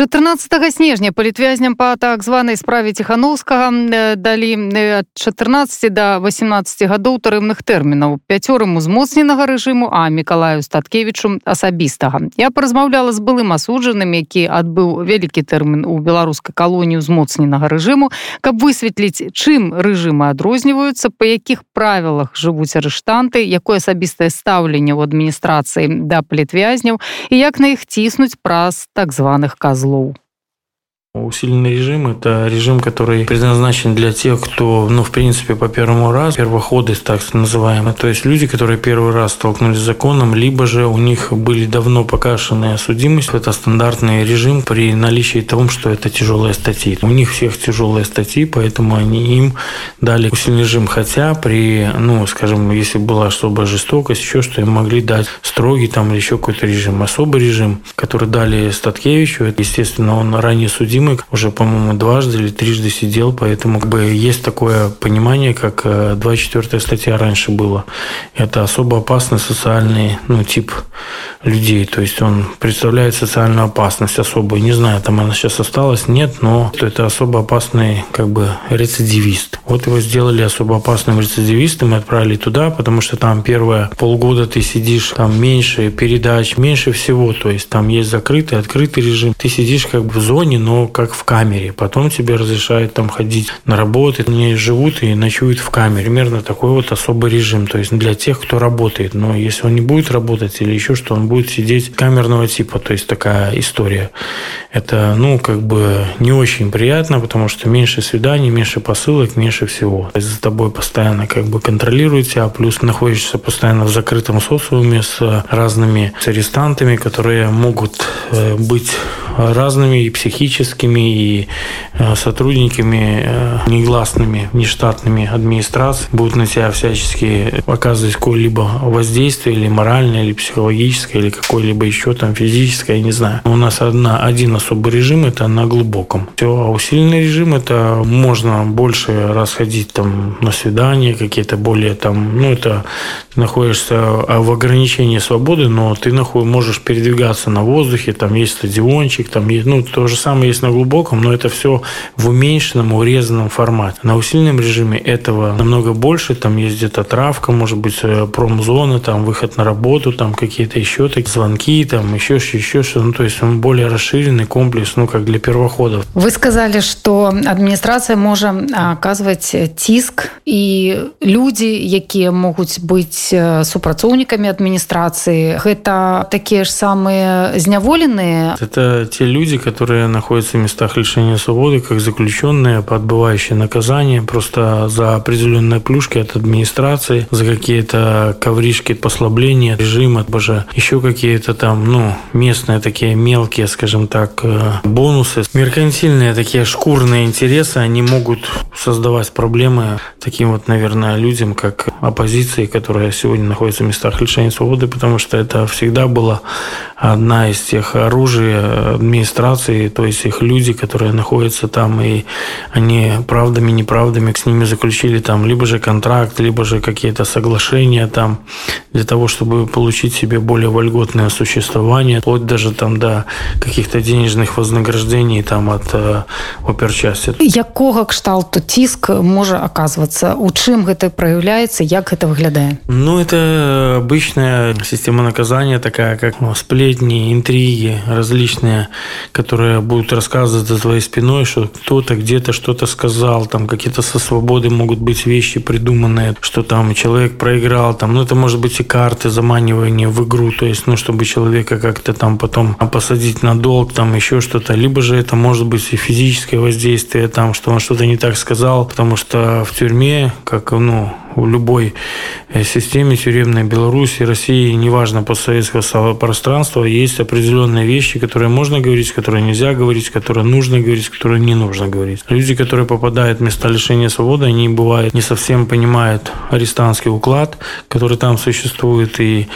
14 снежня палітвязням па так званай справе ціхановскага далі ад 14 до 18 гадоў тарымных тэрмінаў пяцёрым узмоцненага рэжыму а мікалаю статкевічу асабістага. Я паразмаўляла з былым асуджаным які адбыў вялікі тэрмін у беларускай калоніі узмоцненага рэжыму каб высветліць чым рэжымы адрозніваюцца па якіх правілах жывуць арыштанты якое асабістае стаўленне ў адміністрацыі да палітвязняў і як на іх ціснуць праз так званых казах glow. Усиленный режим – это режим, который предназначен для тех, кто, ну, в принципе, по первому разу, первоходы, так называемые, то есть люди, которые первый раз столкнулись с законом, либо же у них были давно покашенные судимость. Это стандартный режим при наличии того, что это тяжелые статьи. У них всех тяжелые статьи, поэтому они им дали усиленный режим. Хотя при, ну, скажем, если была особая жестокость, еще что им могли дать строгий там или еще какой-то режим. Особый режим, который дали Статкевичу, это, естественно, он ранее судим Димык уже, по-моему, дважды или трижды сидел, поэтому как бы есть такое понимание, как 24 э, статья раньше было. Это особо опасный социальный ну, тип людей, то есть он представляет социальную опасность особую. Не знаю, там она сейчас осталась, нет, но это особо опасный как бы рецидивист. Вот его сделали особо опасным рецидивистом и отправили туда, потому что там первое полгода ты сидишь, там меньше передач, меньше всего, то есть там есть закрытый, открытый режим. Ты сидишь как бы в зоне, но как в камере. Потом тебе разрешают там ходить на работу. Они живут и ночуют в камере. Примерно такой вот особый режим. То есть для тех, кто работает. Но если он не будет работать или еще что, он будет сидеть камерного типа. То есть такая история. Это, ну, как бы не очень приятно, потому что меньше свиданий, меньше посылок, меньше всего. За тобой постоянно как бы контролируют тебя, плюс находишься постоянно в закрытом социуме с разными арестантами, которые могут э, быть разными и психическими, и э, сотрудниками э, негласными, нештатными администраций будут на тебя всячески оказывать какое-либо воздействие, или моральное, или психологическое, или какое-либо еще там физическое, я не знаю. У нас одна, один особый режим – это на глубоком. Все, а усиленный режим – это можно больше расходить там на свидания, какие-то более там, ну, это находишься а, в ограничении свободы, но ты можешь передвигаться на воздухе, там есть стадиончик, там есть, ну, то же самое есть на глубоком, но это все в уменьшенном, урезанном формате. На усиленном режиме этого намного больше, там есть где-то травка, может быть, э, промзона, там выход на работу, там какие-то еще такие звонки, там еще, еще что ну, то есть он более расширенный комплекс, ну, как для первоходов. Вы сказали, что администрация может оказывать тиск, и люди, которые могут быть э, супрацоўнікамі адміністрацыі гэта такія ж самыя зняволеныя это те люди которые находятся в местах лишения свободы как заключенные подбывающие наказание просто за определенные плюшки от администрации за какие-то ковришки послабления режима боже еще какие-то там ну местные такие мелкие скажем так э, бонусы. Меркантильные такие шкурные интересы они могут создавать проблемы таким вот наверное людям как оппозиции которая сегодня находятся в местах лишения свободы, потому что это всегда была одна из тех оружий администрации, то есть их люди, которые находятся там, и они правдами, неправдами с ними заключили там либо же контракт, либо же какие-то соглашения там для того, чтобы получить себе более вольготное существование, вплоть даже там до каких-то денежных вознаграждений там от э, оперчасти. Якога кшталту тиск может оказываться? У чым это проявляется? Як это выглядает? Ну, это обычная система наказания, такая как ну, сплетни, интриги различные, которые будут рассказывать за твоей спиной, что кто-то где-то что-то сказал, там какие-то со свободы могут быть вещи придуманные, что там человек проиграл, там, ну, это может быть и карты, заманивание в игру, то есть, ну, чтобы человека как-то там потом посадить на долг, там еще что-то, либо же это может быть и физическое воздействие, там, что он что-то не так сказал, потому что в тюрьме, как, ну, в любой э, системе тюремной Беларуси, России, неважно, постсоветского пространства, есть определенные вещи, которые можно говорить, которые нельзя говорить, которые нужно говорить, которые не нужно говорить. Люди, которые попадают в места лишения свободы, они, бывают, не совсем понимают арестантский уклад, который там существует, и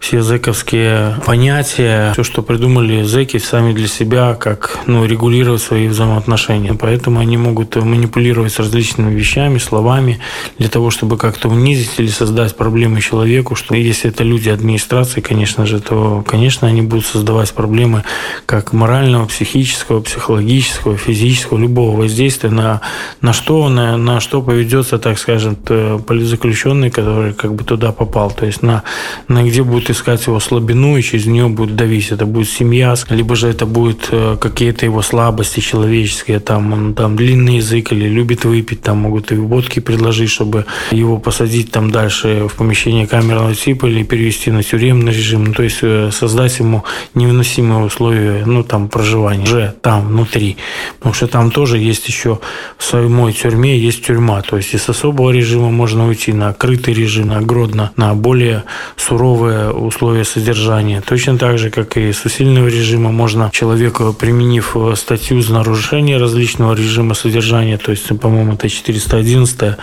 все зэковские понятия, все, что придумали зэки сами для себя, как ну, регулировать свои взаимоотношения. Поэтому они могут манипулировать с различными вещами, словами, для того, чтобы как-то унизить или создать проблемы человеку, что если это люди администрации, конечно же, то, конечно, они будут создавать проблемы как морального, психического, психологического, физического, любого воздействия на, на что, на, на что поведется, так скажем, политзаключенный, который как бы туда попал, то есть на, на где будет искать его слабину и через нее будет давить. Это будет семья, либо же это будет э, какие-то его слабости человеческие, там он там длинный язык или любит выпить, там могут и водки предложить, чтобы его посадить там дальше в помещение камерного типа или перевести на тюремный режим, ну, то есть э, создать ему невыносимые условия, ну, там, проживания уже там, внутри. Потому что там тоже есть еще в самой тюрьме есть тюрьма, то есть из особого режима можно уйти на крытый режим, на гродно, на более суровые условия содержания. Точно так же, как и с усиленного режима можно человеку, применив статью за нарушение различного режима содержания, то есть, по-моему, это 411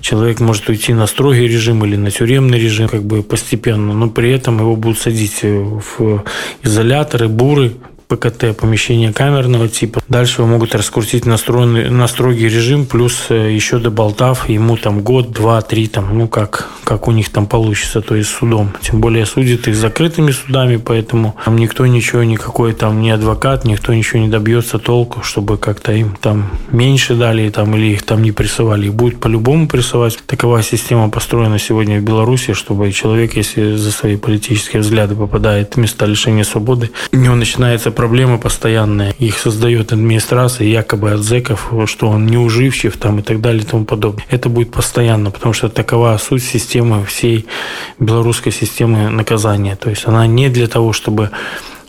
человек может уйти на строгий режим или на тюремный режим, как бы постепенно, но при этом его будут садить в изоляторы, буры, ПКТ, помещение камерного типа. Дальше его могут раскрутить на, стройный, на строгий режим, плюс э, еще доболтав ему там год, два, три, там, ну как, как у них там получится, то есть судом. Тем более судят их закрытыми судами, поэтому там никто ничего, никакой там не адвокат, никто ничего не добьется толку, чтобы как-то им там меньше дали там, или их там не прессовали. Их будет по-любому прессовать. Такова система построена сегодня в Беларуси, чтобы человек, если за свои политические взгляды попадает в места лишения свободы, у него начинается проблемы постоянные. Их создает администрация якобы от зэков, что он неуживчив там и так далее и тому подобное. Это будет постоянно, потому что такова суть системы всей белорусской системы наказания. То есть она не для того, чтобы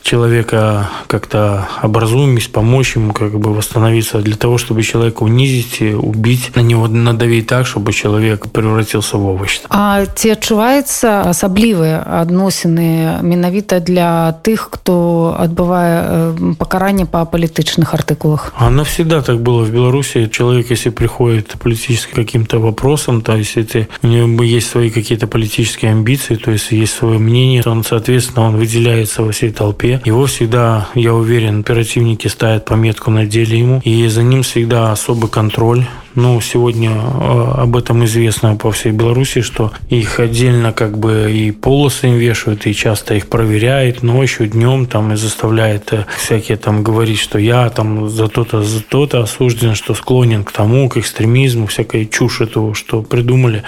человека как-то образумить, помочь ему как бы восстановиться, для того, чтобы человека унизить, убить, на него надавить так, чтобы человек превратился в овощ. А ці адчуваюцца асаблівыя адносіны менавіта для тых, кто адбывае э, пакаранне по палітычных артыкулах? Оно всегда так было в Беларуси. Человек, если приходит политически каким-то вопросом, то есть это, у него есть свои какие-то политические амбиции, то есть есть свое мнение, он, соответственно, он выделяется во всей толпе, Москве. Его всегда, я уверен, оперативники ставят пометку на деле ему, и за ним всегда особый контроль. Ну, сегодня э, об этом известно по всей Беларуси, что их отдельно как бы и полосы им вешают, и часто их проверяют ночью, днем там и заставляет э, всякие там говорить, что я там за то-то, за то-то осужден, что склонен к тому, к экстремизму, всякой чушь этого, что придумали.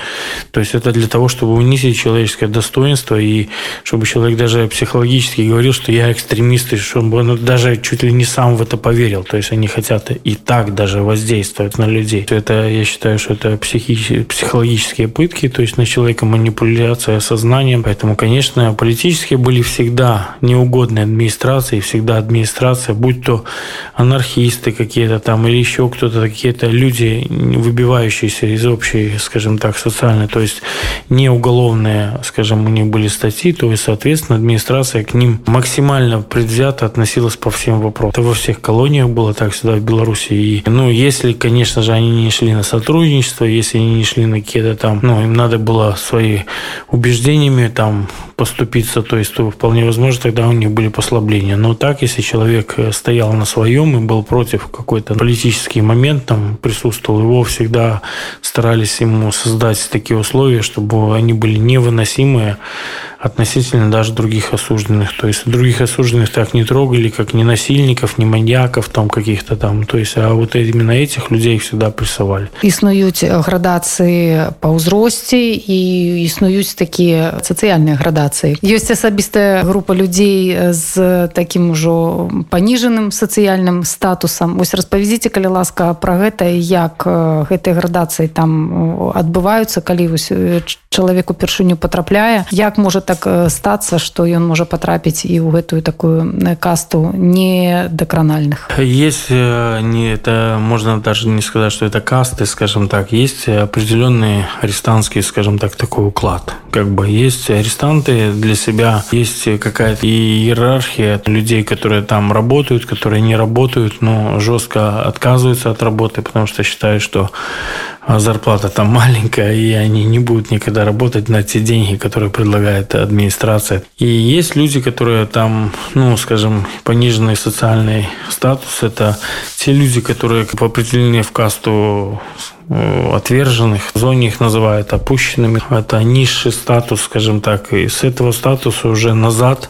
То есть это для того, чтобы унизить человеческое достоинство и чтобы человек даже психологически говорил, что я экстремист, и чтобы он даже чуть ли не сам в это поверил. То есть они хотят и так даже воздействовать на людей это, я считаю, что это психи- психологические пытки, то есть на человека манипуляция сознанием. Поэтому, конечно, политические были всегда неугодные администрации, всегда администрация, будь то анархисты какие-то там или еще кто-то, какие-то люди, выбивающиеся из общей, скажем так, социальной, то есть не уголовные, скажем, у них были статьи, то есть, соответственно, администрация к ним максимально предвзято относилась по всем вопросам. Это во всех колониях было так всегда в Беларуси. И, ну, если, конечно же, они не шли на сотрудничество, если они не шли на какие-то там, ну, им надо было свои убеждениями там поступиться, то есть то вполне возможно, тогда у них были послабления. Но так, если человек э, стоял на своем и был против какой-то политический момент, там присутствовал, его всегда старались ему создать такие условия, чтобы они были невыносимые, относительно даже других осужденных. То есть других осужденных так не трогали, как ни насильников, ни маньяков там каких-то там. То есть, а вот именно этих людей всегда прессовали. Існуюць градацыі па ўзросце і існуюць такія сацыяльныя градацыі. Ёсць асабістая група людзей з такім ужо паніжаным сацыяльным статусам. Вось распавядзіце, калі ласка пра гэта як гэтыя градацыі там адбываюцца, калі вось чалавек упершыню патрапляе, як можа так стацца што ён можа патрапіць і ў гэтую такую касту недокранальных? Есть, не, это можно даже не сказать, что это касты, скажем так. Есть определенный арестантский, скажем так, такой уклад. Как бы есть арестанты для себя, есть какая-то иерархия людей, которые там работают, которые не работают, но жестко отказываются от работы, потому что считают, что зарплата там маленькая, и они не будут никогда работать на те деньги, которые предлагает администрация. И есть люди, которые там, ну, скажем, пониженный социальный статус. Это те люди, которые определены в касту э, отверженных. В зоне их называют опущенными. Это низший статус, скажем так. И с этого статуса уже назад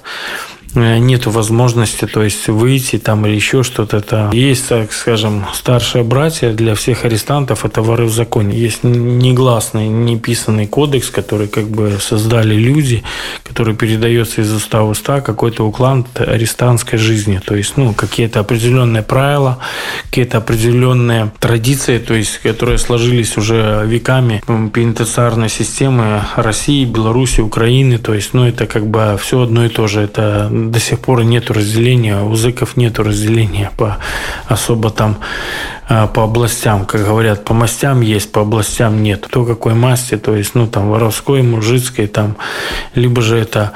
нет возможности, то есть выйти там или еще что-то. Это есть, так скажем, старшие братья для всех арестантов это воры в законе. Есть негласный, неписанный кодекс, который как бы создали люди, который передается из уста в уста, какой-то уклад арестантской жизни. То есть, ну, какие-то определенные правила, какие-то определенные традиции, то есть, которые сложились уже веками пенитенциарной системы России, Беларуси, Украины. То есть, ну, это как бы все одно и то же. Это до сих пор нет разделения, у зэков нет разделения по особо там по областям, как говорят, по мастям есть, по областям нет. Кто какой масти, то есть, ну, там, воровской, мужицкой, там, либо же это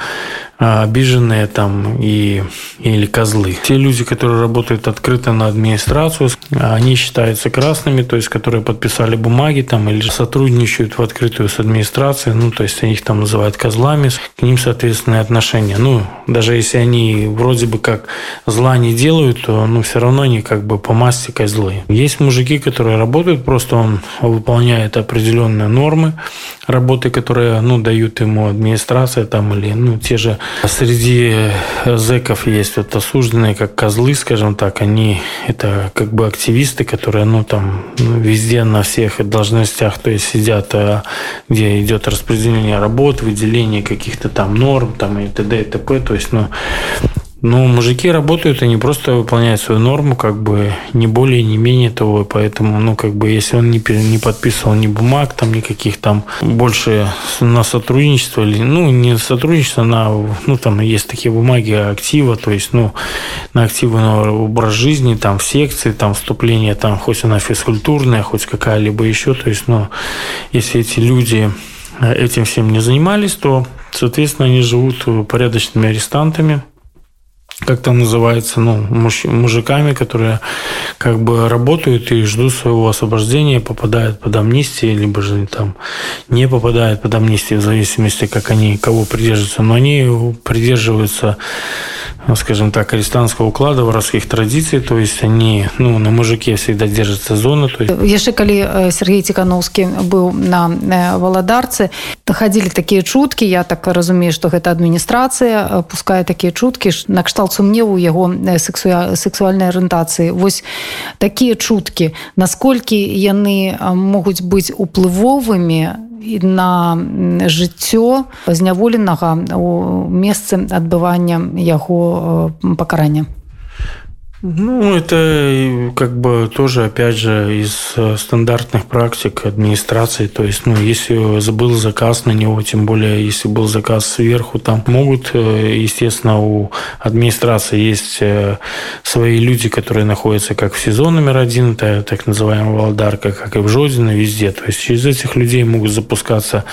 а, обиженные там и, или козлы. Те люди, которые работают открыто на администрацию, они считаются красными, то есть которые подписали бумаги там или сотрудничают в открытую с администрацией, ну то есть они их там называют козлами, к ним соответственные отношения. Ну, даже если они вроде бы как зла не делают, то ну все равно они как бы по масти козлы. Мужики, которые работают, просто он выполняет определенные нормы работы, которые ну, дают ему администрация там или ну, те же Среди зэков есть вот осужденные как козлы, скажем так, они это как бы активисты, которые, ну, там, ну, везде на всех должностях, то есть сидят, а, где идет распределение работ, выделение каких-то там норм, там и т.д. и т.п. То есть, ну, ну, мужики работают, они просто выполняют свою норму, как бы не более, не менее того. Поэтому, ну, как бы, если он не, не подписывал ни бумаг, там, никаких там больше на сотрудничество, или, ну, не сотрудничество, на, ну, там есть такие бумаги актива, то есть, ну, на активный образ жизни, там, в секции, там, вступление, там, хоть она физкультурная, хоть какая-либо еще, то есть, ну, если эти люди этим всем не занимались, то, соответственно, они живут порядочными арестантами, как там называется, ну, муж, мужиками, которые как бы работают и ждут своего освобождения, попадают под амнистию, либо же там не попадают под амнистию, в зависимости, как они, кого придерживаются. Но они придерживаются ну, скажем так, арестантского уклада, воровских традиций, то есть они ну, на мужике всегда держатся зоны. То есть... Яшчэ калі э, Сергей Тикановский был на э, валадарцы ходили такие чуткі я так разумею что гэта адміністрацыя э, пускае такія чуткі накшталт сумневу яго сексуальнай арыентацыі. Вось такія чуткі. Насколькі яны могуць быць уплывовымі на жыццё зняволенага у месцы адбывання яго э, пакарання Ну, это как бы тоже, опять же, из э, стандартных практик администрации. То есть, ну, если забыл заказ на него, тем более, если был заказ сверху, там могут, э, естественно, у администрации есть э, свои люди, которые находятся как в СИЗО номер один, это так называемая Валдарка, как и в Жодино, везде. То есть, через этих людей могут запускаться,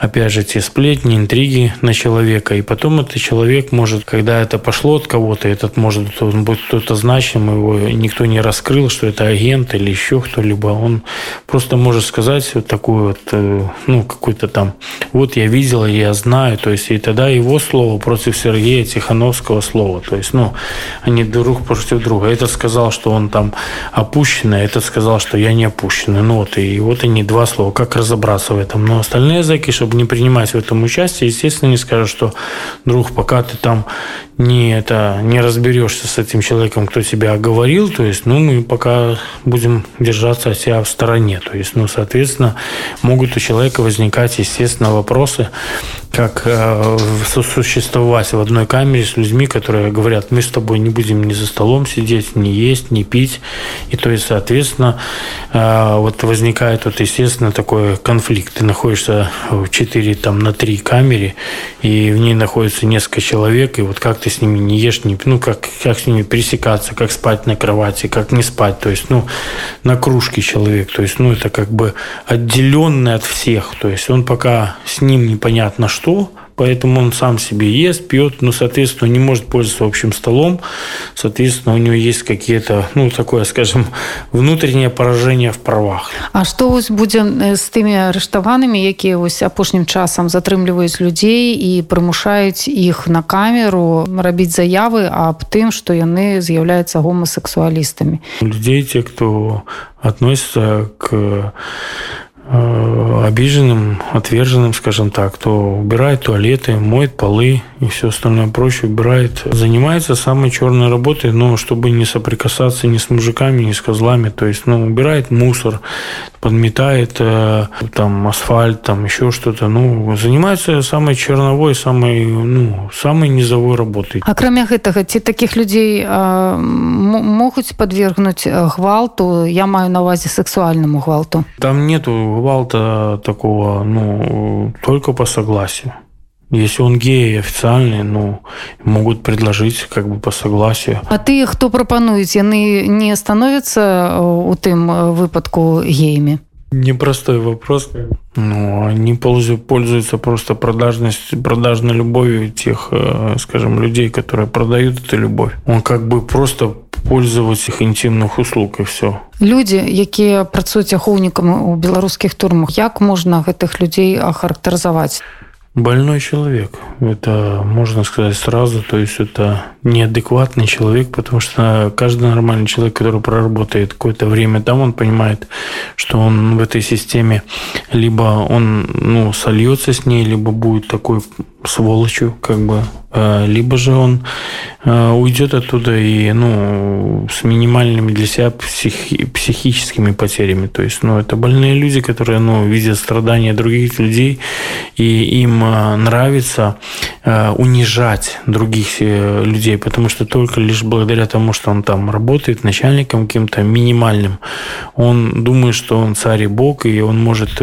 опять же, те сплетни, интриги на человека. И потом этот человек может, когда это пошло от кого-то, этот может, он будет кто-то знать, значим, его никто не раскрыл, что это агент или еще кто-либо. Он просто может сказать вот такую вот, э, ну, какой-то там, вот я видела, я знаю, то есть, и тогда его слово против Сергея Тихановского слова. То есть, ну, они друг против друга. Этот сказал, что он там опущенный, а этот сказал, что я не опущенный. Ну, вот, и вот они два слова. Как разобраться в этом? Но остальные языки, чтобы не принимать в этом участие, естественно, не скажут, что, друг, пока ты там не, это, не разберешься с этим человеком, кто тебя оговорил, то есть, ну, мы пока будем держаться от себя в стороне. То есть, ну, соответственно, могут у человека возникать, естественно, вопросы как э, сосуществовать в одной камере с людьми, которые говорят, мы с тобой не будем ни за столом сидеть, ни есть, ни пить. И то есть, соответственно, э, вот возникает вот, естественно, такой конфликт. Ты находишься в 4 там, на 3 камере, и в ней находится несколько человек, и вот как ты с ними не ешь, не, ну, как, как с ними пересекаться, как спать на кровати, как не спать. То есть, ну, на кружке человек. То есть, ну, это как бы отделенный от всех. То есть, он пока с ним непонятно что, поэтому он сам себе ест, пьет, но, соответственно, не может пользоваться общим столом, соответственно, у него есть какие-то, ну, такое, скажем, внутреннее поражение в правах. А што вось будзе з тымі арыштаванымі, якія вось апошнім часам затрымліваюць людзей і прымушаюць іх на камеру рабіць заявы аб тым, што яны з'яўляюцца гомасексуалістамі. Людей, те, кто относится к Э, обиженным, отверженным, скажем так, кто убирает туалеты, моет полы и все остальное прочее, убирает. Занимается самой черной работой, но чтобы не соприкасаться ни с мужиками, ни с козлами. То есть, ну, убирает мусор, подметает э, там асфальт, там еще что-то. Ну, занимается самой черновой, самой, ну, самой низовой работой. А кроме этого, те таких людей э, могут подвергнуть гвалту, я маю на увазе сексуальному гвалту? Там нету гвалта такого, ну, только по согласию. Если он гей официальный, ну, могут предложить как бы по согласию. А ты, кто пропонует, яны не становятся у тым выпадку геями? Непростой вопрос. Ну, они пользуются просто продажность, продажной любовью тех, э, скажем, людей, которые продают эту любовь. Он как бы просто пользоваться их интимных услуг и все. Люди, якія працуюць ахоўнікам у беларускіх турмах, як можна гэтых людзей ахарактарызаваць? Больной человек. Это можно сказать сразу. То есть это неадекватный человек, потому что каждый нормальный человек, который проработает какое-то время там, он понимает, что он в этой системе либо он ну, сольется с ней, либо будет такой сволочью, как бы, э, либо же он э, уйдет оттуда и, ну, с минимальными для себя психи психическими потерями. То есть, ну, это больные люди, которые, ну, видят страдания других людей, и им э, нравится унижать других людей, потому что только лишь благодаря тому, что он там работает начальником каким-то минимальным, он думает, что он царь и бог, и он может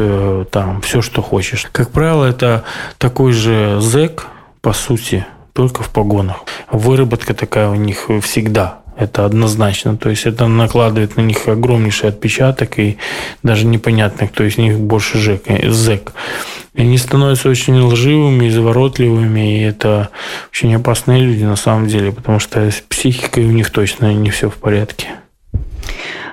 там все, что хочешь. Как правило, это такой же зэк, по сути, только в погонах. Выработка такая у них всегда. Это однозначно. То есть это накладывает на них огромнейший отпечаток, и даже непонятно, кто из них больше жек, зэк. И они становятся очень лживыми, изворотливыми, и это очень опасные люди на самом деле, потому что с психикой у них точно не все в порядке.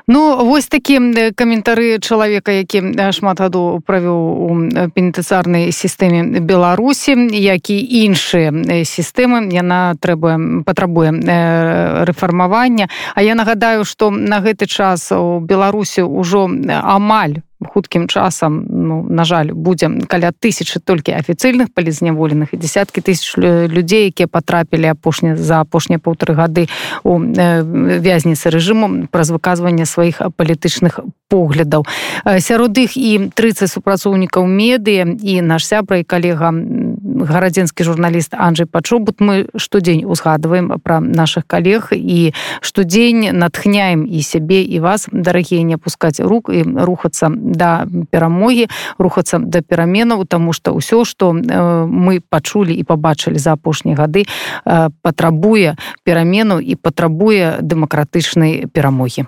Ну вось такі каментары чалавека які шмат гадоў правёў у пенітэнцыарнай сістэме беларусі як і іншыя сістэмы. Яна трэба патрабуе рэфармавання. А я нагадаю што на гэты час у беларусі ўжо амаль хуткім часам ну, на жаль будзе каля тысячи толькі афіцыйных палізняволеных і десяткі тысяч людзей якія потрапілі апошні за апошнія полторы гады у вязніцы рэжыму праз выказванне сваіх палітычных поглядаў сярод іх і 30 супрацоўнікаў медыя і наш сябра і калега гарадзенскі журналіст Анджей пачобут. Мы штодзень узгадываем пра наших калег і штодзень натхняем і сябе і вас дарагія не опускаць рук і рухацца да перамогі рухацца да пераменаў тому что ўсё что мы пачулі і побачылі за апошнія гады патрабуе перамену і патрабуе дэмакратычнай перамогі